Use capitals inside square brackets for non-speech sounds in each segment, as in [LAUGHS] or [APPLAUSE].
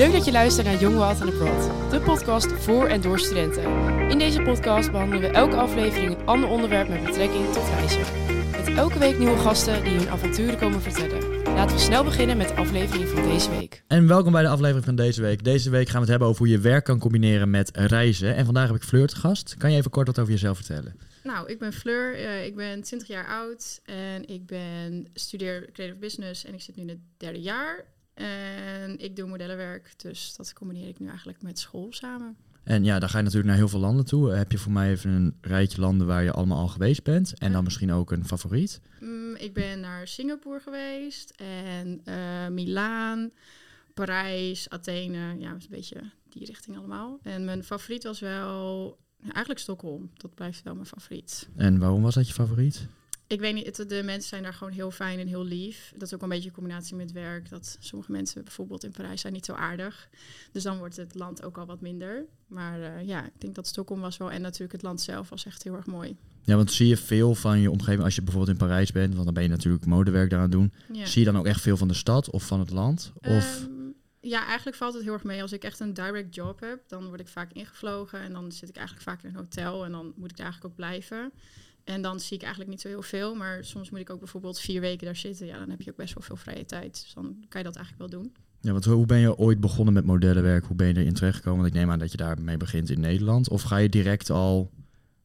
Leuk dat je luistert naar Young Wild and Abroad, de podcast voor en door studenten. In deze podcast behandelen we elke aflevering een ander onderwerp met betrekking tot reizen. Met elke week nieuwe gasten die hun avonturen komen vertellen. Laten we snel beginnen met de aflevering van deze week. En welkom bij de aflevering van deze week. Deze week gaan we het hebben over hoe je werk kan combineren met reizen. En vandaag heb ik Fleur te gast. Kan je even kort wat over jezelf vertellen? Nou, ik ben Fleur, uh, ik ben 20 jaar oud en ik ben studeer creative business en ik zit nu in het derde jaar. En ik doe modellenwerk, dus dat combineer ik nu eigenlijk met school samen. En ja, dan ga je natuurlijk naar heel veel landen toe. Heb je voor mij even een rijtje landen waar je allemaal al geweest bent? En dan misschien ook een favoriet? Mm, ik ben naar Singapore geweest en uh, Milaan, Parijs, Athene. Ja, een beetje die richting allemaal. En mijn favoriet was wel eigenlijk Stockholm. Dat blijft wel mijn favoriet. En waarom was dat je favoriet? Ik weet niet, de mensen zijn daar gewoon heel fijn en heel lief. Dat is ook een beetje een combinatie met werk. Dat sommige mensen bijvoorbeeld in Parijs zijn niet zo aardig. Dus dan wordt het land ook al wat minder. Maar uh, ja, ik denk dat Stockholm was wel. En natuurlijk het land zelf was echt heel erg mooi. Ja, want zie je veel van je omgeving als je bijvoorbeeld in Parijs bent, want dan ben je natuurlijk modewerk daaraan doen. Ja. Zie je dan ook echt veel van de stad of van het land? Of... Um, ja, eigenlijk valt het heel erg mee. Als ik echt een direct job heb, dan word ik vaak ingevlogen en dan zit ik eigenlijk vaak in een hotel en dan moet ik daar eigenlijk ook blijven. En dan zie ik eigenlijk niet zo heel veel. Maar soms moet ik ook bijvoorbeeld vier weken daar zitten. Ja, dan heb je ook best wel veel vrije tijd. Dus dan kan je dat eigenlijk wel doen. Ja, want hoe ben je ooit begonnen met modellenwerk? Hoe ben je erin terechtgekomen? Want ik neem aan dat je daarmee begint in Nederland. Of ga je direct al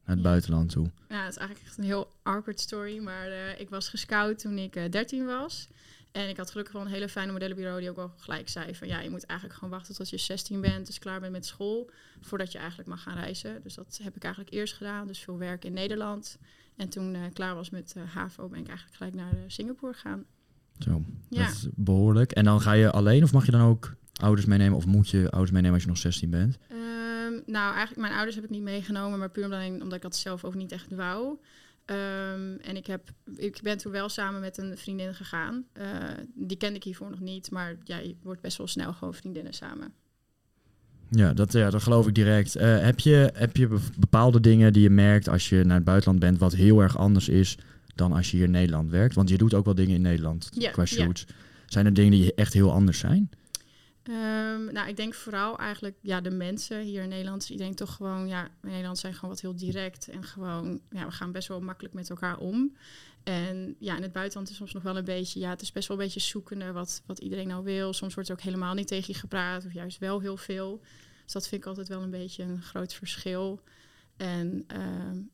naar het buitenland toe? Ja, het is eigenlijk echt een heel awkward story. Maar uh, ik was gescout toen ik uh, eh, 13 was. En ik had gelukkig wel een hele fijne modellenbureau die ook wel gelijk zei van ja, je moet eigenlijk gewoon wachten tot je 16 bent, dus klaar bent met school, voordat je eigenlijk mag gaan reizen. Dus dat heb ik eigenlijk eerst gedaan, dus veel werk in Nederland. En toen uh, klaar was met uh, HAVO ben ik eigenlijk gelijk naar uh, Singapore gegaan. Zo, ja. dat is behoorlijk. En dan ga je alleen of mag je dan ook ouders meenemen of moet je ouders meenemen als je nog 16 bent? Um, nou, eigenlijk mijn ouders heb ik niet meegenomen, maar puur omdat ik dat zelf ook niet echt wou. Um, en ik, heb, ik ben toen wel samen met een vriendin gegaan. Uh, die kende ik hiervoor nog niet, maar ja, je wordt best wel snel gewoon vriendinnen samen. Ja, dat, ja, dat geloof ik direct. Uh, heb, je, heb je bepaalde dingen die je merkt als je naar het buitenland bent, wat heel erg anders is dan als je hier in Nederland werkt? Want je doet ook wel dingen in Nederland ja, qua shoots. Ja. Zijn er dingen die echt heel anders zijn? Um, nou, ik denk vooral eigenlijk ja, de mensen hier in Nederland. Dus iedereen toch gewoon, ja, in Nederland zijn gewoon wat heel direct en gewoon, ja, we gaan best wel makkelijk met elkaar om. En ja, in het buitenland is soms nog wel een beetje, ja, het is best wel een beetje zoekende wat, wat iedereen nou wil. Soms wordt er ook helemaal niet tegen je gepraat of juist wel heel veel. Dus dat vind ik altijd wel een beetje een groot verschil. En uh,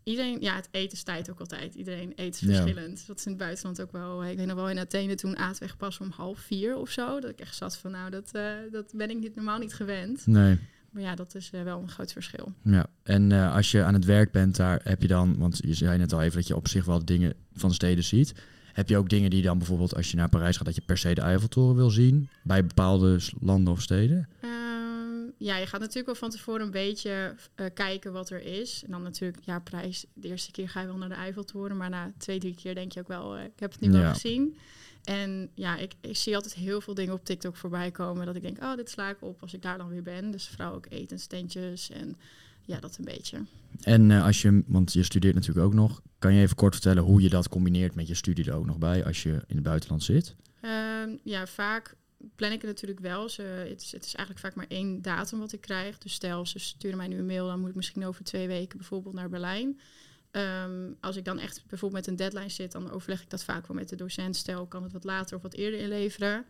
iedereen, ja, het eten stijgt ook altijd. Iedereen eet verschillend. Ja. Dat is in het buitenland ook wel. Ik weet nog wel in Athene toen aten we pas om half vier of zo. Dat ik echt zat van, nou, dat, uh, dat ben ik niet, normaal niet gewend. Nee. Maar ja, dat is uh, wel een groot verschil. Ja, en uh, als je aan het werk bent, daar heb je dan, want je zei net al even dat je op zich wel dingen van de steden ziet. Heb je ook dingen die dan bijvoorbeeld als je naar Parijs gaat, dat je per se de Eiffeltoren wil zien bij bepaalde landen of steden? Ja, je gaat natuurlijk wel van tevoren een beetje uh, kijken wat er is. En dan natuurlijk, ja, prijs. De eerste keer ga je wel naar de Eiffeltoren, maar na twee, drie keer denk je ook wel, uh, ik heb het nu ja. wel gezien. En ja, ik, ik, zie altijd heel veel dingen op TikTok voorbij komen dat ik denk, oh, dit sla ik op als ik daar dan weer ben. Dus vooral ook etenstentjes en ja, dat een beetje. En uh, als je, want je studeert natuurlijk ook nog, kan je even kort vertellen hoe je dat combineert met je studie er ook nog bij als je in het buitenland zit? Um, ja, vaak plan ik het natuurlijk wel. Ze, het, is, het, is, eigenlijk vaak maar één datum wat ik krijg. Dus stel, ze sturen mij nu een mail, dan moet ik misschien over twee weken bijvoorbeeld naar Berlijn. Um, als ik dan echt bijvoorbeeld met een deadline zit, dan overleg ik dat vaak wel met de docent. Stel, kan het wat later of wat eerder inleveren.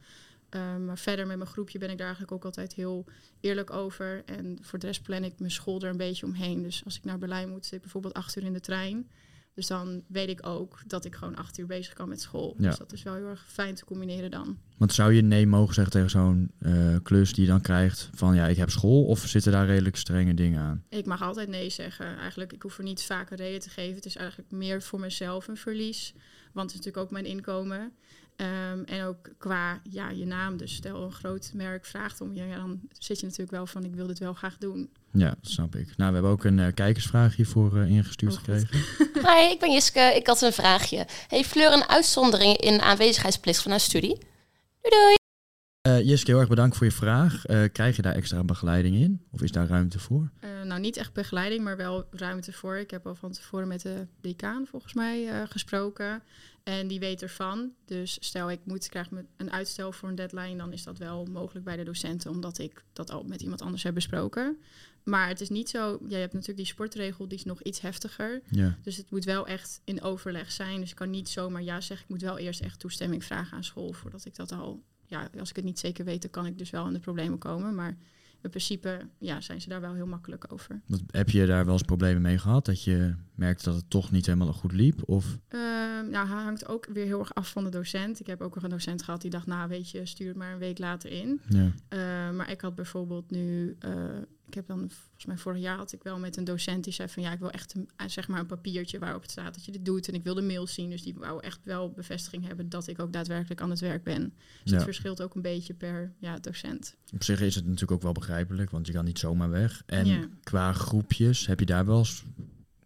Um, maar verder met mijn groepje ben ik daar eigenlijk ook altijd heel eerlijk over. En voor de rest plan ik mijn school er een beetje omheen. Dus als ik naar Berlijn moet, zit ik bijvoorbeeld acht uur in de trein. Dus dan weet ik ook dat ik gewoon acht uur bezig kan met school. Ja. Dus dat is wel heel erg fijn te combineren dan. Want zou je nee mogen zeggen tegen zo'n uh, klus die je dan krijgt van ja, ik heb school? Of zitten daar redelijk strenge dingen aan? Ik mag altijd nee zeggen. Eigenlijk, ik hoef er niet vaak een reden te geven. Het is eigenlijk meer voor mezelf een verlies. Want het is natuurlijk ook mijn inkomen. Um, en ook qua ja, je naam. Dus stel een groot merk vraagt om je, ja, dan zit je natuurlijk wel van ik wil dit wel graag doen. Ja, dat snap ik. Nou, we hebben ook een uh, kijkersvraag hiervoor uh, ingestuurd oh, gekregen. [LAUGHS] Hi, ik ben Jiske. Ik had een vraagje. Heeft Fleur een uitzondering in aanwezigheidsplicht van haar studie? Doei doei! Uh, Jiske, heel erg bedankt voor je vraag. Uh, krijg je daar extra begeleiding in? Of is daar ruimte voor? Uh, nou, niet echt begeleiding, maar wel ruimte voor. Ik heb al van tevoren met de decaan volgens mij gesproken. En die weet ervan. Dus stel ik moet krijg een uitstel voor een deadline, dan is dat wel mogelijk bij de docenten, omdat ik dat al met iemand anders heb besproken. Maar het is niet zo. Ja, je hebt natuurlijk die sportregel, die is nog iets heftiger. Ja. Dus het moet wel echt in overleg zijn. Dus ik kan niet zomaar ja zeggen. Ik moet wel eerst echt toestemming vragen aan school voordat ik dat al. Ja, als ik het niet zeker weet, dan kan ik dus wel in de problemen komen. Maar in principe ja, zijn ze daar wel heel makkelijk over. Wat, heb je daar wel eens problemen mee gehad? Dat je merkte dat het toch niet helemaal goed liep? Of? Uh, nou, hangt ook weer heel erg af van de docent. Ik heb ook nog een docent gehad die dacht, nou weet je, stuur het maar een week later in. Ja. Uh, maar ik had bijvoorbeeld nu, uh, ik heb dan volgens mij vorig jaar had ik wel met een docent die zei van ja, ik wil echt een, zeg maar een papiertje waarop het staat dat je dit doet. En ik wil de mail zien. Dus die wou echt wel bevestiging hebben dat ik ook daadwerkelijk aan het werk ben. Dus Ja. het verschilt ook een beetje per ja, docent. Op zich is het natuurlijk ook wel begrijpelijk, want je kan niet zomaar weg. En Ja. qua groepjes, heb je daar wel eens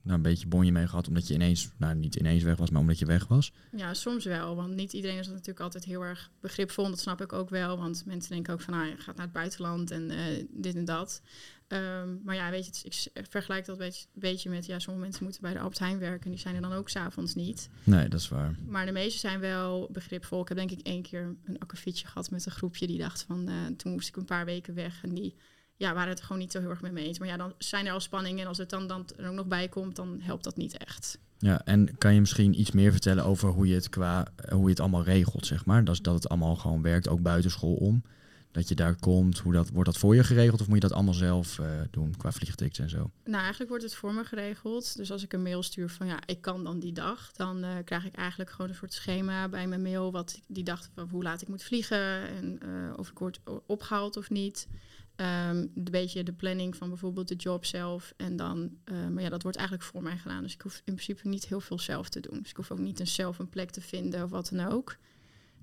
nou, een beetje bonje mee gehad, omdat je ineens, nou niet ineens weg was, maar omdat je weg was? Ja, soms wel. Want niet iedereen is natuurlijk altijd heel erg begripvol. Dat snap ik ook wel. Want mensen denken ook van, nou, je gaat naar het buitenland en eh, dit en dat. Ehm, maar ja, weet je, ik vergelijk dat een beetje, met... Ja, sommige mensen moeten bij de Albert Heijn werken. En die zijn er dan ook s'avonds niet. Nee, dat is waar. Maar de meeste zijn wel begripvol. Ik heb denk ik één keer een akkefietje gehad met een groepje die dacht van... eh, toen moest ik een paar weken weg en die ja, waren het gewoon niet zo heel erg mee mee eens. Maar ja, dan zijn er al spanningen en als het dan, dan er ook nog bij komt, dan helpt dat niet echt. Ja, en kan je misschien iets meer vertellen over hoe je het qua eh, hoe je het allemaal regelt, zeg maar? Dat, is dat het allemaal gewoon werkt, ook buiten school om. Dat je daar komt, hoe dat, wordt dat voor je geregeld of moet je dat allemaal zelf eh, doen qua vliegtickets en zo? Nou, eigenlijk wordt het voor me geregeld. Dus als ik een mail stuur van ja, ik kan dan die dag, dan eh, krijg ik eigenlijk gewoon een soort schema bij mijn mail wat die dag van hoe laat ik moet vliegen en of ik word opgehaald of niet. Ehm, een beetje de planning van bijvoorbeeld de job zelf. En dan, eh, maar ja, dat wordt eigenlijk voor mij gedaan. Dus ik hoef in principe niet heel veel zelf te doen. Dus ik hoef ook niet een zelf een plek te vinden of wat dan ook.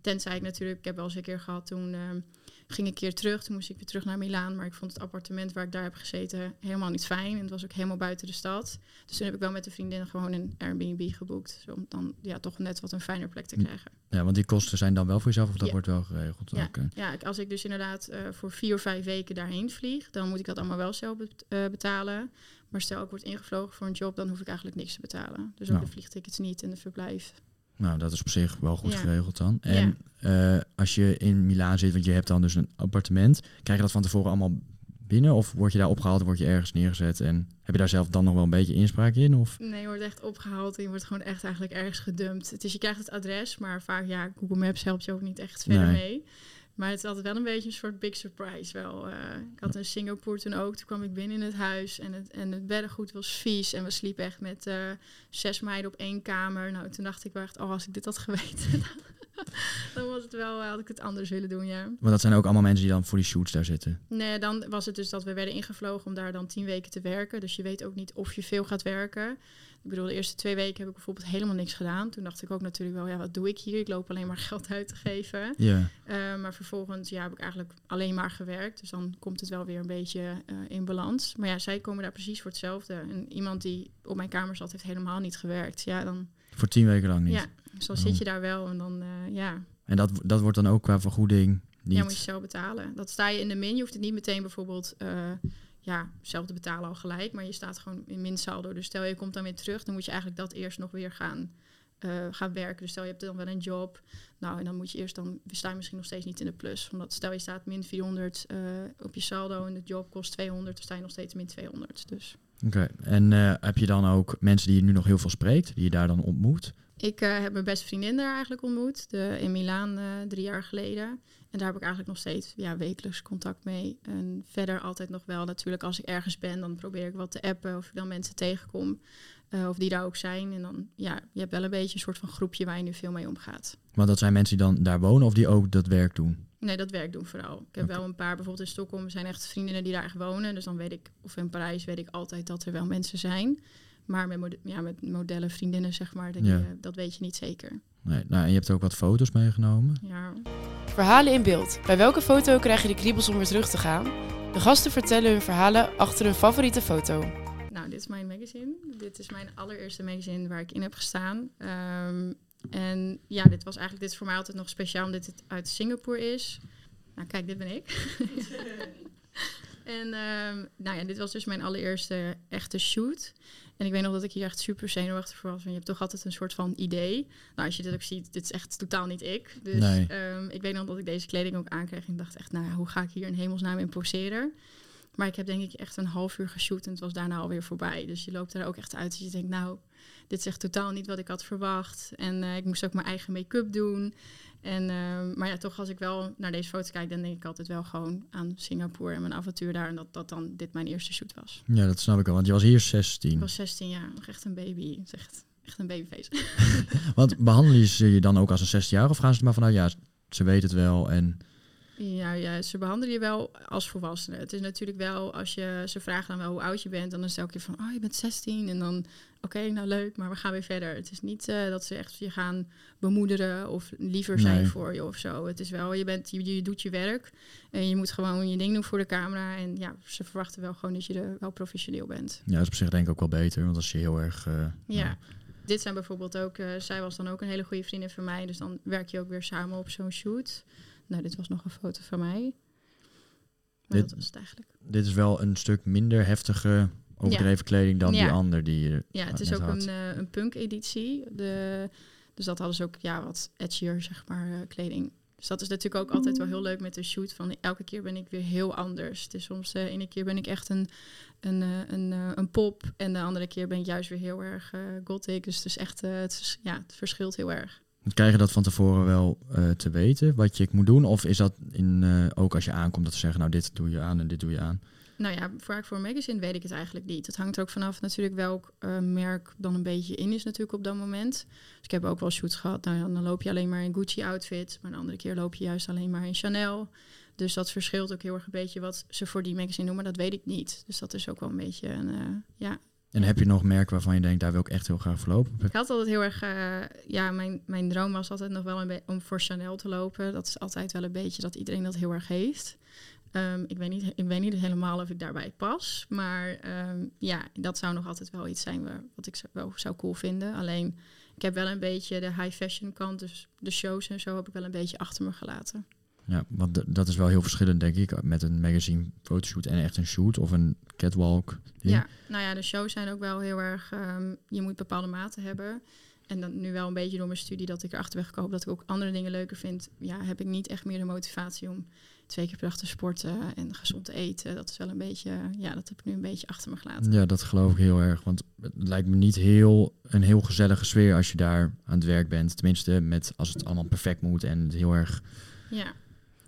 Tenzij ik natuurlijk, ik heb wel eens een keer gehad toen ehm, ging ik een keer terug. Toen moest ik weer terug naar Milaan. Maar ik vond het appartement waar ik daar heb gezeten helemaal niet fijn. En het was ook helemaal buiten de stad. Dus toen heb ik wel met de vriendin gewoon een Airbnb geboekt. zo Om dan ja, toch net wat een fijner plek te krijgen. Ja, want die kosten zijn dan wel voor jezelf of dat Ja. wordt wel geregeld? Ja. Ik- als ik dus inderdaad eh, voor vier of vijf weken daarheen vlieg, dan moet ik dat allemaal wel zelf eh, betalen. Maar stel ik word ingevlogen voor een job, dan hoef ik eigenlijk niks te betalen. Dus ook Nou. de vliegtickets niet en de verblijf. Nou, dat is op zich wel goed Ja. geregeld dan. En eh, als je in Milaan zit, want je hebt dan dus een appartement, krijg je dat van tevoren allemaal binnen? Of word je daar opgehaald en word je ergens neergezet? En heb je daar zelf dan nog wel een beetje inspraak in? Of? Nee, je wordt echt opgehaald en je wordt gewoon echt eigenlijk ergens gedumpt. Dus je krijgt het adres, maar vaak, ja, Google Maps helpt je ook niet echt verder Nee. mee. Maar het is altijd wel een beetje een soort big surprise wel. Eh, ik had in Singapore toen ook. Toen kwam ik binnen in het huis en het, en het beddengoed was vies. En we sliepen echt met eh, zes meiden op één kamer. Nou, toen dacht ik wel echt, oh, als ik dit had geweten, [LAUGHS] [LAUGHS] dan was het wel, eh, had ik het anders willen doen, ja. Want dat zijn ook allemaal mensen die dan voor die shoots daar zitten. Nee, dan was het dus dat we werden ingevlogen om daar dan tien weken te werken. Dus je weet ook niet of je veel gaat werken. Ik bedoel, de eerste twee weken heb ik bijvoorbeeld helemaal niks gedaan. Toen dacht ik ook natuurlijk wel, ja, wat doe ik hier? Ik loop alleen maar [LAUGHS] geld uit te geven. Ja. Eh, maar vervolgens ja, heb ik eigenlijk alleen maar gewerkt. Dus dan komt het wel weer een beetje eh, in balans. Maar ja, zij komen daar precies voor hetzelfde. En iemand die op mijn kamer zat, heeft helemaal niet gewerkt. Ja, dan, Voor tien weken lang niet. ja, dus dan Oh. zit je daar wel en dan, eh, ja, En dat, dat wordt dan ook qua vergoeding niet. Ja, moet je zelf betalen. Dat sta je in de min. Je hoeft het niet meteen bijvoorbeeld eh, ja, zelf te betalen al gelijk. Maar je staat gewoon in minsaldo. Dus stel je komt dan weer terug, dan moet je eigenlijk dat eerst nog weer gaan, eh, gaan werken. Dus stel je hebt dan wel een job. Nou, en dan moet je eerst dan sta je misschien nog steeds niet in de plus. Omdat stel je staat min 400 eh, op je saldo en de job kost 200, dan sta je nog steeds min 200. Dus Oké. En eh, heb je dan ook mensen die je nu nog heel veel spreekt, die je daar dan ontmoet? Ik eh, heb mijn beste vriendin daar eigenlijk ontmoet, de, in Milaan eh, drie jaar geleden. En daar heb ik eigenlijk nog steeds ja, wekelijks contact mee. En verder altijd nog wel natuurlijk als ik ergens ben, dan probeer ik wat te appen of ik dan mensen tegenkom. Eh, of die daar ook zijn. En dan, ja, je hebt wel een beetje een soort van groepje waar je nu veel mee omgaat. Want dat zijn mensen die dan daar wonen of die ook dat werk doen? Nee, dat werk doen vooral. Ik heb wel een paar, bijvoorbeeld in Stockholm zijn echt vriendinnen die daar echt wonen. Dus dan weet ik, of in Parijs weet ik altijd dat er wel mensen zijn. Maar met, mode- ja, met modellen, vriendinnen, zeg maar, Ja. eh, dat weet je niet zeker. Nee. Nou, en je hebt ook wat foto's meegenomen. Ja. Verhalen in beeld. Bij welke foto krijg je de kriebels om weer terug te gaan? De gasten vertellen hun verhalen achter hun favoriete foto. Nou, dit is mijn magazine. Dit is mijn allereerste magazine waar ik in heb gestaan. Ehm, en ja, dit was eigenlijk dit is voor mij altijd nog speciaal omdat het uit Singapore is. Nou, kijk, dit ben ik. [LAUGHS] En um, nou ja, dit was dus mijn allereerste echte shoot. En ik weet nog dat ik hier echt super zenuwachtig voor was. Want je hebt toch altijd een soort van idee. Nou, als je dit ook ziet, dit is echt totaal niet ik. Dus nee. um, ik weet nog dat ik deze kleding ook aankreeg. En ik dacht echt, nou hoe ga ik hier in hemelsnaam in poseren? Maar ik heb denk ik echt een half uur geshoot en het was daarna alweer voorbij. Dus je loopt er ook echt uit. Dus je denkt, nou, dit is echt totaal niet wat ik had verwacht. En uh, ik moest ook mijn eigen make-up doen. En, uh, maar ja, toch als ik wel naar deze foto kijk, dan denk ik altijd wel gewoon aan Singapore en mijn avontuur daar. En dat, dat dan dit mijn eerste shoot was. Ja, dat snap ik al. Want je was hier 16. Ik was 16, ja. Nog echt een baby. Het is echt, echt een babyface. [LAUGHS] want behandelen ze je dan ook als een 16 jaar of gaan ze er maar vanuit, ja, ze weet het wel en... Ja, ja, ze behandelen je wel als volwassene. Het is natuurlijk wel, als je ze vragen dan wel hoe oud je bent, dan is het elke keer van, oh, je bent 16. En dan, oké, nou leuk, maar we gaan weer verder. Het is niet uh, dat ze echt je gaan bemoederen of liever zijn nee. voor je of zo. Het is wel, je, bent, je, je, doet je werk en je moet gewoon je ding doen voor de camera. En ja, ze verwachten wel gewoon dat je er wel professioneel bent. Ja, dat is op zich denk ik ook wel beter, want als je heel erg... Uh, ja. Nou. Dit zijn bijvoorbeeld ook, uh, zij was dan ook een hele goede vriendin van mij. Dus dan werk je ook weer samen op zo'n shoot. Nou, dit was nog een foto van mij. Maar dit, dat was het eigenlijk. Dit is wel een stuk minder heftige overdreven kleding dan die ander die je Ja, het is ook een, uh, een punk-editie. De, dus dat hadden ze ook ja, wat edgier, zeg maar, uh, kleding. Dus dat is natuurlijk ook altijd wel heel leuk met de shoot. Van elke keer ben ik weer heel anders. Het is soms uh, ene keer ben ik echt een, een, een, een pop. En de andere keer ben ik juist weer heel erg gothic. Dus het is echt, het, ja, het verschilt heel erg. Krijg je dat van tevoren wel uh, te weten, wat je moet doen? Of is dat in, uh, ook als je aankomt dat ze zeggen, nou dit doe je aan en dit doe je aan? Nou ja, voor, voor een magazine weet ik het eigenlijk niet. Het hangt er ook vanaf natuurlijk welk uh, merk dan een beetje in is natuurlijk op dat moment. Dus ik heb ook wel shoots gehad, nou dan loop je alleen maar in Gucci outfit. Maar de andere keer loop je juist alleen maar in Chanel. Dus dat verschilt ook heel erg een beetje wat ze voor die magazine maar dat weet ik niet. Dus dat is ook wel een beetje een, ja, en heb je nog merken waarvan je denkt, daar wil ik echt heel graag voor lopen? Ik had altijd heel erg, uh, ja, mijn, mijn droom was altijd nog wel een om voor Chanel te lopen. Dat is altijd wel een beetje dat iedereen dat heel erg heeft. Um, ik, weet niet, ik weet niet helemaal of ik daarbij pas. Maar um, ja, dat zou nog altijd wel iets zijn wat ik wel zou cool vinden. Alleen, ik heb wel een beetje de high fashion kant. Dus de shows en zo heb ik wel een beetje achter me gelaten. Ja, want dat is wel heel verschillend, denk ik, met een magazine fotoshoot en echt een shoot of een catwalk. Ja, nou ja, de shows zijn ook wel heel erg. Um, je moet bepaalde maten hebben. En dan nu wel een beetje door mijn studie dat ik erachter ben gekomen dat ik ook andere dingen leuker vind. Ja, heb ik niet echt meer de motivatie om twee keer per dag te sporten en gezond te eten. Dat is wel een beetje, ja, dat heb ik nu een beetje achter me gelaten. Ja, dat geloof ik heel erg. Want het lijkt me niet heel een heel gezellige sfeer als je daar aan het werk bent. Tenminste, met als het allemaal perfect moet en het heel erg. Ja.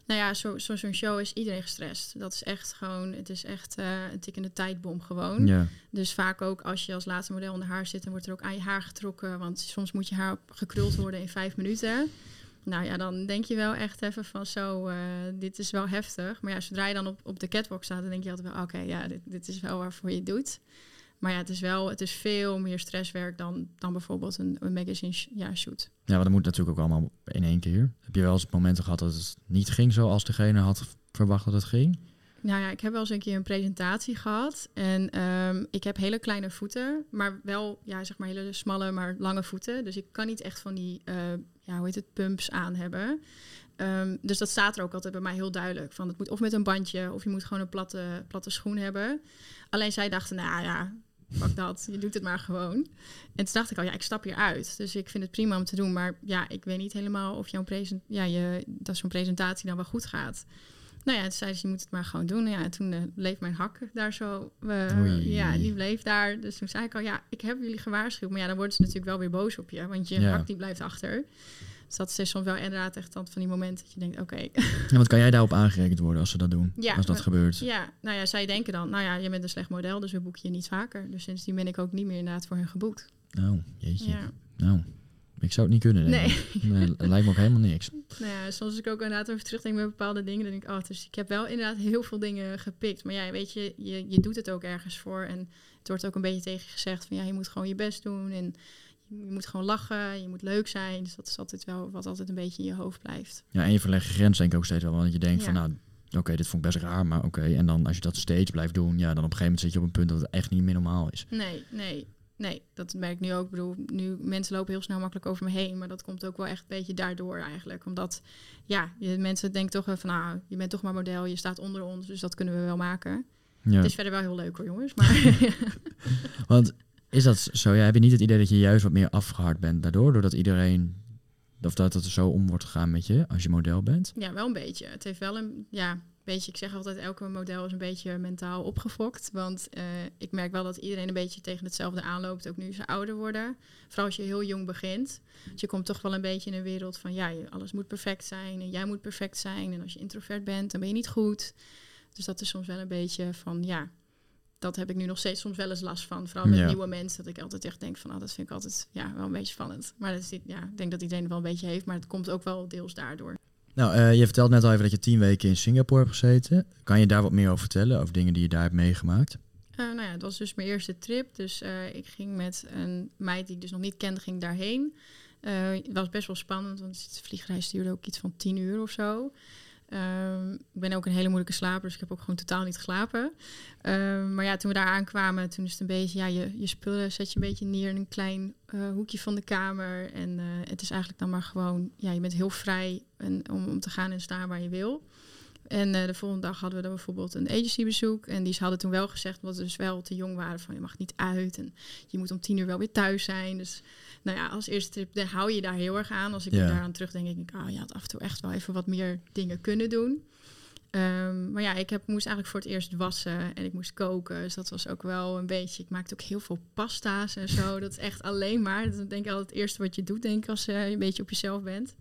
Nou ja, zo'n zo, zo show is iedereen gestrest. Dat is echt gewoon, het is echt uh, een tikkende tijdbom gewoon. Ja. Dus vaak ook als je als laatste model onder haar zit, dan wordt er ook aan je haar getrokken. Want soms moet je haar gekruld worden in vijf minuten. Nou ja, dan denk je wel echt even van zo, uh, dit is wel heftig. Maar ja, zodra je dan op, op de catwalk staat, dan denk je altijd wel, oké, okay, ja, dit, dit is wel waarvoor je het doet. Maar ja, het is wel, het is veel meer stresswerk dan, dan bijvoorbeeld een, een magazine ja, shoot. Ja, maar dat moet natuurlijk ook allemaal in één keer. Heb je wel eens momenten gehad dat het niet ging zoals degene had verwacht dat het ging? Nou ja, ik heb wel eens een keer een presentatie gehad. En um, ik heb hele kleine voeten, maar wel, ja, zeg maar hele smalle, maar lange voeten. Dus ik kan niet echt van die, uh, ja, hoe heet het, pumps aan hebben. Um, dus dat staat er ook altijd bij mij heel duidelijk. Van het moet of met een bandje, of je moet gewoon een platte, platte schoen hebben. Alleen zij dachten, nou ja, pak dat, je doet het maar gewoon. En toen dacht ik al, ja, ik stap hier uit. Dus ik vind het prima om te doen. Maar ja, ik weet niet helemaal of jouw present, ja, je, dat zo'n presentatie dan wel goed gaat. Nou ja, toen zei ze, je moet het maar gewoon doen. Ja, en toen uh, bleef mijn hak daar zo. Uh, ja, die bleef daar. Dus toen zei ik al, ja, ik heb jullie gewaarschuwd. Maar ja, dan worden ze natuurlijk wel weer boos op je. Want je ja. hak die blijft achter. Dus dat is soms wel inderdaad echt dan van die momenten dat je denkt, oké. Okay. Ja, want kan jij daarop aangerekend worden als ze dat doen? Ja, als dat gebeurt? Ja, nou ja, zij denken dan, nou ja, je bent een slecht model, dus we boeken je niet vaker. Dus sindsdien ben ik ook niet meer inderdaad voor hen geboekt. Nou, jeetje. Ja. Nou, ik zou het niet kunnen. Nee. [LAUGHS] lijkt me ook helemaal niks. Nou ja, soms als ik ook inderdaad over terugdenk met bepaalde dingen, dan denk ik, oh, dus ik heb wel inderdaad heel veel dingen gepikt. Maar ja, weet je, je, je doet het ook ergens voor. En het wordt ook een beetje tegen gezegd van, ja, je moet gewoon je best doen. En je moet gewoon lachen, je moet leuk zijn. Dus dat is altijd wel wat altijd een beetje in je hoofd blijft. Ja, en je verlegt je grens denk ik ook steeds wel. Want je denkt ja. van, nou, oké, dit vond ik best raar, maar oké. En dan als je dat steeds blijft doen, ja, dan op een gegeven moment zit je op een punt dat het echt niet meer normaal is. Nee, nee. nee, dat merk ik nu ook. Ik bedoel, nu mensen lopen heel snel makkelijk over me heen, maar dat komt ook wel echt een beetje daardoor eigenlijk. Omdat, ja, je, mensen denken toch wel van, nou, je bent toch maar model, je staat onder ons, dus dat kunnen we wel maken. Ja. Het is verder wel heel leuk hoor, jongens. Maar [LAUGHS] [LAUGHS] Want is dat zo? Ja, heb je niet het idee dat je juist wat meer afgehard bent daardoor, doordat iedereen of dat het zo om wordt gegaan met je als je model bent? Ja, wel een beetje. Het heeft wel een, ja, beetje, ik zeg altijd, elke model is een beetje mentaal opgefokt. Want uh, ik merk wel dat iedereen een beetje tegen hetzelfde aanloopt, ook nu ze ouder worden. Vooral als je heel jong begint. Dus je komt toch wel een beetje in een wereld van, ja, alles moet perfect zijn en jij moet perfect zijn. En als je introvert bent, dan ben je niet goed. Dus dat is soms wel een beetje van, ja, dat heb ik nu nog steeds soms wel eens last van. Vooral met nieuwe mensen. Dat ik altijd echt denk van, oh, dat vind ik altijd ja, wel een beetje spannend. Maar dat is, ja, ik denk dat iedereen het wel een beetje heeft. Maar het komt ook wel deels daardoor. Nou, uh, je vertelt net al even dat je tien weken in Singapore hebt gezeten. Kan je daar wat meer over vertellen? Over dingen die je daar hebt meegemaakt? Uh, nou ja, het was dus mijn eerste trip. Dus uh, ik ging met een meid die ik dus nog niet kende, ging daarheen. het was best wel spannend, want de vliegreis duurde ook iets van tien uur of zo. Um, ik ben ook een hele moeilijke slaper, dus ik heb ook gewoon totaal niet geslapen. Um, maar ja, toen we daar aankwamen, toen is het een beetje, ja, je, je spullen zet je een beetje neer in een klein uh, hoekje van de kamer. En uh, het is eigenlijk dan maar gewoon, ja, je bent heel vrij en, om, om te gaan en staan waar je wil. En uh, de volgende dag hadden we dan bijvoorbeeld een agencybezoek. En die hadden toen wel gezegd, omdat we dus wel te jong waren, van je mag niet uit. En je moet om tien uur wel weer thuis zijn. Dus nou ja, als eerste trip dan hou je daar heel erg aan. Als ik yeah. daaraan terugdenk, denk ik, oh, je had af en toe echt wel even wat meer dingen kunnen doen. Um, maar ja, ik heb, moest eigenlijk voor het eerst wassen en ik moest koken. Dus dat was ook wel een beetje. Ik maakte ook heel veel pasta's en zo. Dat is echt alleen maar. Dat is denk ik altijd het eerste wat je doet, denk ik, als uh, je een beetje op jezelf bent.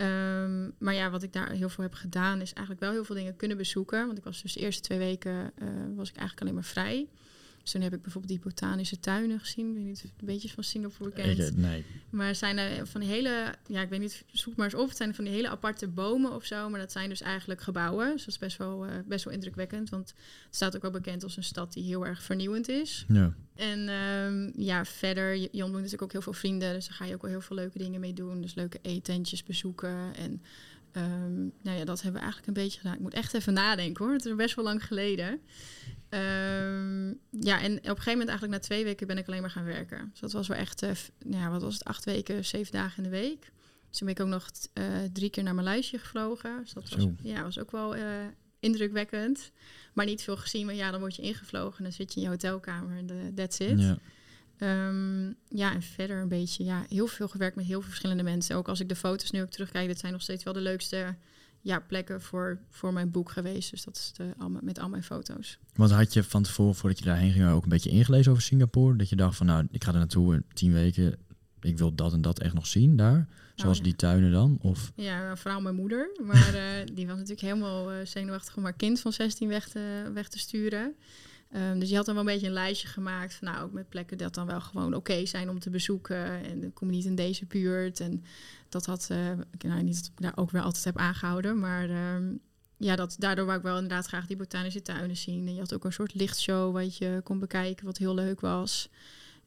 Um, maar ja, wat ik daar heel veel heb gedaan, is eigenlijk wel heel veel dingen kunnen bezoeken. Want ik was dus de eerste twee weken uh, was ik eigenlijk alleen maar vrij. Dus toen heb ik bijvoorbeeld die botanische tuinen gezien. Ik weet niet of een beetje van Singapore kent. Ik, nee. Maar zijn er van hele, ja, ik weet niet, zoek maar eens op. Het zijn van die hele aparte bomen of zo. Maar dat zijn dus eigenlijk gebouwen. Dus dat is best wel, uh, best wel indrukwekkend. Want het staat ook wel bekend als een stad die heel erg vernieuwend is. Ja. En um, ja, verder, je, je ontmoet natuurlijk ook heel veel vrienden. Dus daar ga je ook wel heel veel leuke dingen mee doen. Dus leuke eetentjes bezoeken. En um, nou ja, dat hebben we eigenlijk een beetje gedaan. Ik moet echt even nadenken hoor. Het is best wel lang geleden. Um, ja, en op een gegeven moment eigenlijk na twee weken ben ik alleen maar gaan werken. Dus dat was wel echt, uh, ja, wat was het, acht weken, zeven dagen in de week. Dus toen ben ik ook nog uh, drie keer naar Maleisië gevlogen. Dus dat was, ja, was ook wel uh, indrukwekkend. Maar niet veel gezien, maar ja, dan word je ingevlogen en dan zit je in je hotelkamer en that's it. Ja. Um, ja, en verder een beetje, ja, heel veel gewerkt met heel veel verschillende mensen. Ook als ik de foto's nu ook terugkijk, dat zijn nog steeds wel de leukste ja, plekken voor, voor mijn boek geweest. Dus dat is de, al, met al mijn foto's. Want had je van tevoren, voordat je daarheen ging, ook een beetje ingelezen over Singapore? Dat je dacht van, nou, ik ga er naartoe in tien weken. Ik wil dat en dat echt nog zien daar. Zoals oh, ja. die tuinen dan? Of? Ja, vooral mijn moeder. Maar uh, [LAUGHS] die was natuurlijk helemaal uh, zenuwachtig om haar kind van 16 weg te, weg te sturen. Um, dus je had dan wel een beetje een lijstje gemaakt van nou, ook met plekken dat dan wel gewoon oké zijn om te bezoeken. En dan kom je niet in deze buurt. En dat had, uh, ik nou niet dat ik daar ook wel altijd heb aangehouden, maar um, ja, dat, daardoor wou ik wel inderdaad graag die botanische tuinen zien. En je had ook een soort lichtshow wat je kon bekijken, wat heel leuk was.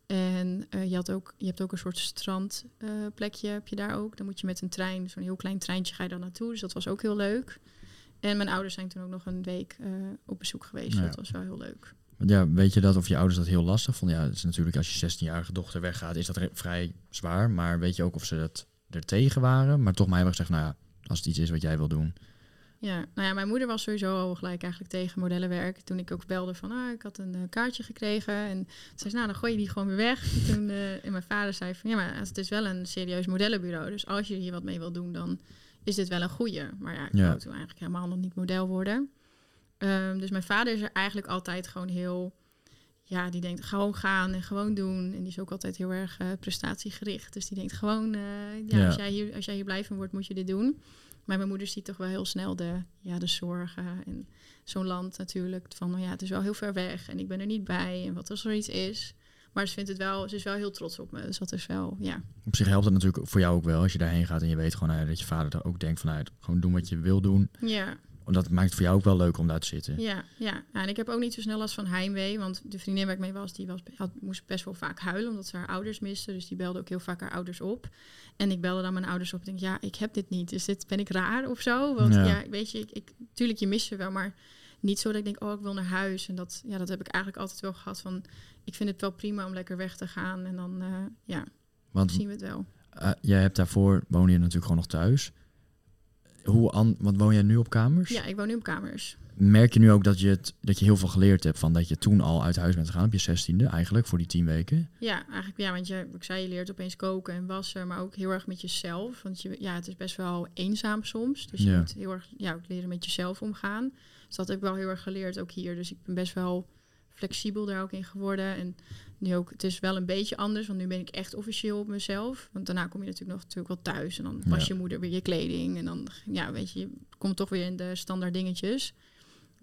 En uh, je, had ook, je hebt ook een soort strandplekje, uh, heb je daar ook. Dan moet je met een trein, zo'n heel klein treintje ga je dan naartoe. Dus dat was ook heel leuk. En mijn ouders zijn toen ook nog een week uh, op bezoek geweest. Dat was wel heel leuk. Ja, weet je dat of je ouders dat heel lastig vonden? Ja, het is natuurlijk als je 16-jarige dochter weggaat, is dat vrij zwaar. Maar weet je ook of ze dat er tegen waren? Maar toch maar hebben gezegd, nou ja, als het iets is wat jij wil doen. Ja, nou ja, mijn moeder was sowieso al gelijk eigenlijk tegen modellenwerk. Toen ik ook belde van, ah, ik had een uh, kaartje gekregen. En zei ze, nou, dan gooi je die gewoon weer weg. [LAUGHS] toen, uh, en mijn vader zei van, ja, maar het is wel een serieus modellenbureau. Dus als je hier wat mee wil doen, dan is dit wel een goede. Maar ja, ik ja. wou toen eigenlijk helemaal nog niet model worden. Um, dus mijn vader is er eigenlijk altijd gewoon heel... Ja, die denkt gewoon gaan en gewoon doen. En die is ook altijd heel erg uh, prestatiegericht. Dus die denkt gewoon, uh, ja, ja, Als, jij hier, als jij hier blijven wordt, moet je dit doen. Maar mijn moeder ziet toch wel heel snel de, ja, de zorgen. En zo'n land natuurlijk. Van, nou ja, het is wel heel ver weg en ik ben er niet bij. En wat als er iets is... Maar ze vindt het wel, ze is wel heel trots op me. Dus dat is wel, ja. Op zich helpt het natuurlijk voor jou ook wel als je daarheen gaat en je weet gewoon nou, dat je vader er ook denkt vanuit gewoon doen wat je wil doen. Ja. Dat maakt het voor jou ook wel leuk om daar te zitten. Ja, ja. En ik heb ook niet zo snel last van heimwee. Want de vriendin waar ik mee was, die was, had, moest best wel vaak huilen. Omdat ze haar ouders miste. Dus die belde ook heel vaak haar ouders op. En ik belde dan mijn ouders op. En denk, ja, ik heb dit niet. Dus dit ben ik raar of zo. Want ja, ja weet je, ik, ik, tuurlijk je mist ze wel. Maar niet zo dat ik denk, oh, ik wil naar huis. En dat, ja, dat heb ik eigenlijk altijd wel gehad van, ik vind het wel prima om lekker weg te gaan. En dan, uh, ja, Want, zien we het wel. Uh, jij hebt daarvoor, woon je natuurlijk gewoon nog thuis. Hoe an, want woon jij nu op kamers? Ja, ik woon nu op kamers. Merk je nu ook dat je, het, dat je heel veel geleerd hebt van dat je toen al uit huis bent gegaan op je zestiende eigenlijk voor die tien weken? Ja, eigenlijk ja, want je, ik zei je leert opeens koken en wassen, maar ook heel erg met jezelf. Want je, ja, het is best wel eenzaam soms, dus je moet heel erg ja, ook leren met jezelf omgaan. Dus dat heb ik wel heel erg geleerd ook hier. Dus ik ben best wel flexibel daar ook in geworden. En nu ook, het is wel een beetje anders, want nu ben ik echt officieel op mezelf. Want daarna kom je natuurlijk nog natuurlijk wel thuis en dan was je moeder weer je kleding. En dan, ja, weet je, je komt toch weer in de standaard dingetjes.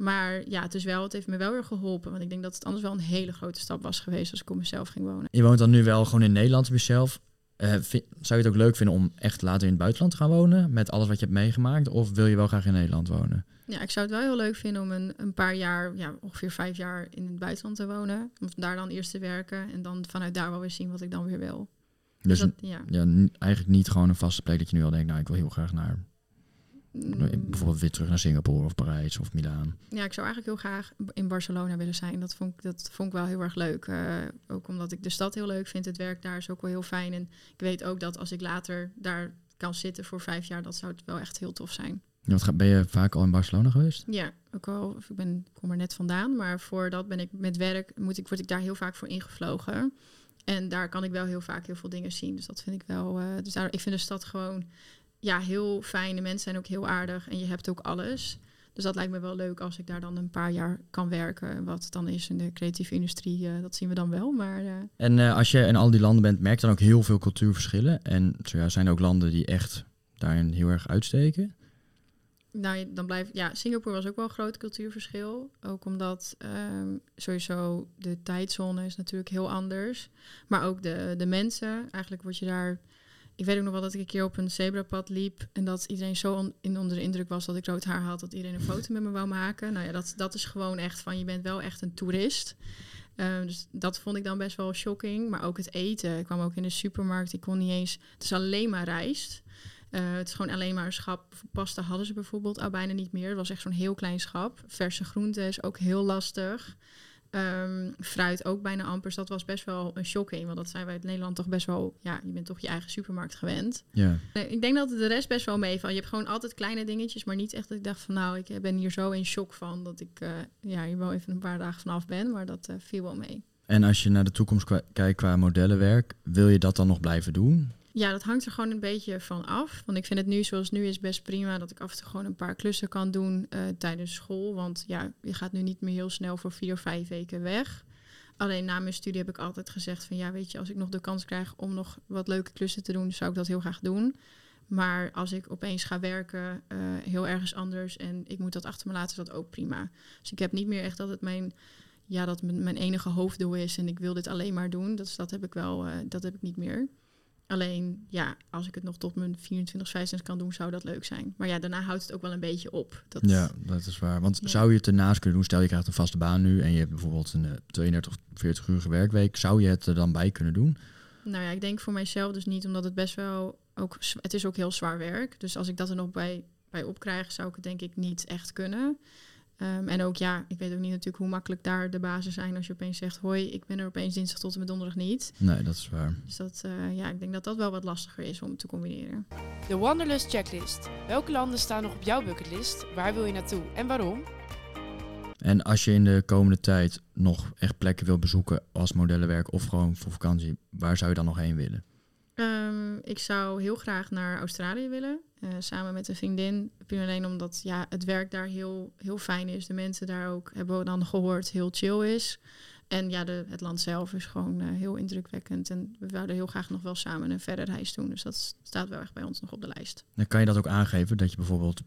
Maar ja, het is wel, het heeft me wel weer geholpen. Want ik denk dat het anders wel een hele grote stap was geweest als ik op mezelf ging wonen. Je woont dan nu wel gewoon in Nederland op jezelf. Uh, zou je het ook leuk vinden om echt later in het buitenland te gaan wonen? Met alles wat je hebt meegemaakt? Of wil je wel graag in Nederland wonen? Ja, ik zou het wel heel leuk vinden om een, een paar jaar, ja, ongeveer vijf jaar in het buitenland te wonen. Om daar dan eerst te werken en dan vanuit daar wel weer zien wat ik dan weer wil. Dus, dus ja. ja, eigenlijk niet gewoon een vaste plek dat je nu al denkt, nou ik wil heel graag naar. Bijvoorbeeld weer terug naar Singapore of Parijs of Milaan. Ja, ik zou eigenlijk heel graag in Barcelona willen zijn. Dat vond ik, dat vond ik wel heel erg leuk. Uh, ook omdat ik de stad heel leuk vind. Het werk daar is ook wel heel fijn. En ik weet ook dat als ik later daar kan zitten voor vijf jaar, dat zou het wel echt heel tof zijn. Wat, ben je vaak al in Barcelona geweest? Ja, ook al. Ik ben, kom er net vandaan. Maar voordat ben ik met werk, moet ik, word ik daar heel vaak voor ingevlogen. En daar kan ik wel heel vaak heel veel dingen zien. Dus dat vind ik wel. Uh, dus daar, ik vind de stad gewoon ja, heel fijn. De mensen zijn ook heel aardig. En je hebt ook alles. Dus dat lijkt me wel leuk als ik daar dan een paar jaar kan werken. Wat dan is in de creatieve industrie, uh, dat zien we dan wel. Maar, uh... En als je in al die landen bent, merk je dan ook heel veel cultuurverschillen. En ja, zijn er ook landen die echt daarin heel erg uitsteken? nou, dan blijft. Ja, Singapore was ook wel een groot cultuurverschil. Ook omdat um, sowieso de tijdzone is natuurlijk heel anders. Maar ook de, de mensen. Eigenlijk word je daar. Ik weet ook nog wel dat ik een keer op een zebrapad liep. En dat iedereen zo in onder de indruk was dat ik rood haar had. Dat iedereen een foto met me wou maken. Nou ja, dat, dat is gewoon echt van je bent wel echt een toerist. Um, dus dat vond ik dan best wel shocking. Maar ook het eten. Ik kwam ook in de supermarkt. Ik kon niet eens. Het is alleen maar rijst. Uh, het is gewoon alleen maar een schap. Pasta hadden ze bijvoorbeeld al bijna niet meer. Het was echt zo'n heel klein schap. Verse groenten is ook heel lastig. Um, fruit ook bijna amper. Dus dat was best wel een shocking. Want dat zijn wij in Nederland toch best wel... Ja, je bent toch je eigen supermarkt gewend. Ja. ik denk dat de rest best wel meevalt. Je hebt gewoon altijd kleine dingetjes. Maar niet echt dat ik dacht van... Nou, ik ben hier zo in shock van... Dat ik uh, ja, hier wel even een paar dagen vanaf ben. Maar dat uh, viel wel mee. En als je naar de toekomst kijkt qua modellenwerk... Wil je dat dan nog blijven doen? Ja, dat hangt er gewoon een beetje van af. Want ik vind het nu zoals nu is best prima dat ik af en toe gewoon een paar klussen kan doen uh, tijdens school. Want ja, je gaat nu niet meer heel snel voor vier of vijf weken weg. Alleen na mijn studie heb ik altijd gezegd van ja, weet je, als ik nog de kans krijg om nog wat leuke klussen te doen, zou ik dat heel graag doen. Maar als ik opeens ga werken uh, heel ergens anders en ik moet dat achter me laten, is dat ook prima. Dus ik heb niet meer echt dat het mijn, ja, dat mijn enige hoofddoel is en ik wil dit alleen maar doen. Dat, dat heb ik wel, uh, dat heb ik niet meer. Alleen, ja, als ik het nog tot mijn 24, 25 kan doen, zou dat leuk zijn. Maar ja, daarna houdt het ook wel een beetje op. Dat ja, dat is waar. Want zou je het ernaast kunnen doen? Stel, je krijgt een vaste baan nu en je hebt bijvoorbeeld een 32 of 40 uur werkweek. Zou je het er dan bij kunnen doen? Nou ja, ik denk voor mijzelf dus niet, omdat het best wel ook... Het is ook heel zwaar werk. Dus als ik dat er nog bij, bij opkrijg, zou ik het denk ik niet echt kunnen. Um, en ook ja, ik weet ook niet natuurlijk hoe makkelijk daar de bazen zijn als je opeens zegt: Hoi, ik ben er opeens dinsdag tot en met donderdag niet. Nee, dat is waar. Dus dat, uh, ja, ik denk dat dat wel wat lastiger is om te combineren. De Wanderlust Checklist. Welke landen staan nog op jouw bucketlist? Waar wil je naartoe en waarom? En als je in de komende tijd nog echt plekken wil bezoeken als modellenwerk of gewoon voor vakantie, waar zou je dan nog heen willen? Um, ik zou heel graag naar Australië willen. Uh, samen met een vriendin. Puur alleen omdat ja, het werk daar heel, heel fijn is. De mensen daar ook, hebben we dan gehoord, heel chill is. En ja, de, het land zelf is gewoon uh, heel indrukwekkend. En we zouden heel graag nog wel samen een verder reis doen. Dus dat staat wel echt bij ons nog op de lijst. Dan kan je dat ook aangeven? Dat je bijvoorbeeld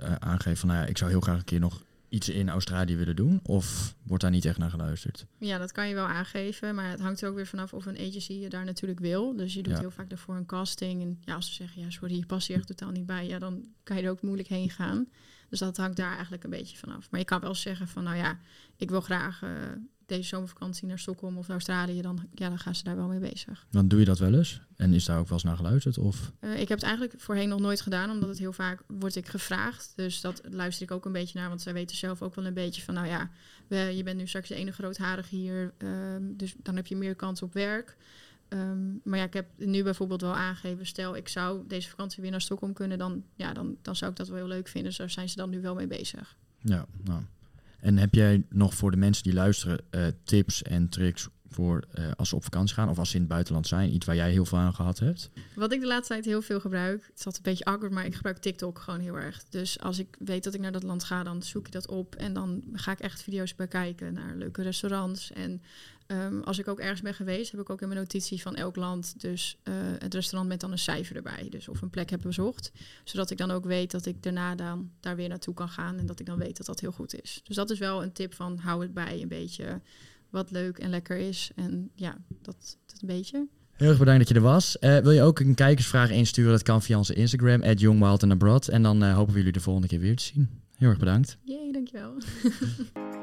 uh, aangeeft van nou ja, ik zou heel graag een keer nog iets in Australië willen doen? Of wordt daar niet echt naar geluisterd? Ja, dat kan je wel aangeven. Maar het hangt er ook weer vanaf of een agency je daar natuurlijk wil. Dus je doet heel vaak daarvoor een casting. En ja, als ze zeggen, ja, sorry, je past hier echt totaal niet bij. Ja, dan kan je er ook moeilijk heen gaan. Dus dat hangt daar eigenlijk een beetje vanaf. Maar je kan wel zeggen van, nou ja, ik wil graag uh, deze zomervakantie naar Stockholm of Australië, dan, ja, dan gaan ze daar wel mee bezig. Dan doe je dat wel eens? En is daar ook wel eens naar geluisterd? Of? Uh, ik heb het eigenlijk voorheen nog nooit gedaan, omdat het heel vaak wordt ik gevraagd. Dus dat luister ik ook een beetje naar, want zij weten zelf ook wel een beetje van, nou ja, we, je bent nu straks de ene grootharige hier, uh, dus dan heb je meer kans op werk. Um, maar ja, ik heb nu bijvoorbeeld wel aangegeven, stel ik zou deze vakantie weer naar Stockholm kunnen, dan, ja, dan, dan zou ik dat wel heel leuk vinden. Dus daar zijn ze dan nu wel mee bezig. Ja, nou. En heb jij nog voor de mensen die luisteren uh, tips en tricks voor uh, als ze op vakantie gaan of als ze in het buitenland zijn? Iets waar jij heel veel aan gehad hebt? Wat ik de laatste tijd heel veel gebruik, het altijd een beetje awkward, maar ik gebruik TikTok gewoon heel erg. Dus als ik weet dat ik naar dat land ga, dan zoek ik dat op en dan ga ik echt video's bekijken naar leuke restaurants. En um, als ik ook ergens ben geweest, heb ik ook in mijn notitie van elk land dus uh, het restaurant met dan een cijfer erbij. Dus of een plek heb bezocht, zodat ik dan ook weet dat ik daarna dan daar weer naartoe kan gaan en dat ik dan weet dat dat heel goed is. Dus dat is wel een tip van hou het bij een beetje wat leuk en lekker is. En ja, dat, dat een beetje. Heel erg bedankt dat je er was. Uh, wil je ook een kijkersvraag insturen? Dat kan via onze Instagram, at. En dan uh, hopen we jullie de volgende keer weer te zien. Heel erg bedankt. Jee, dankjewel. [LAUGHS]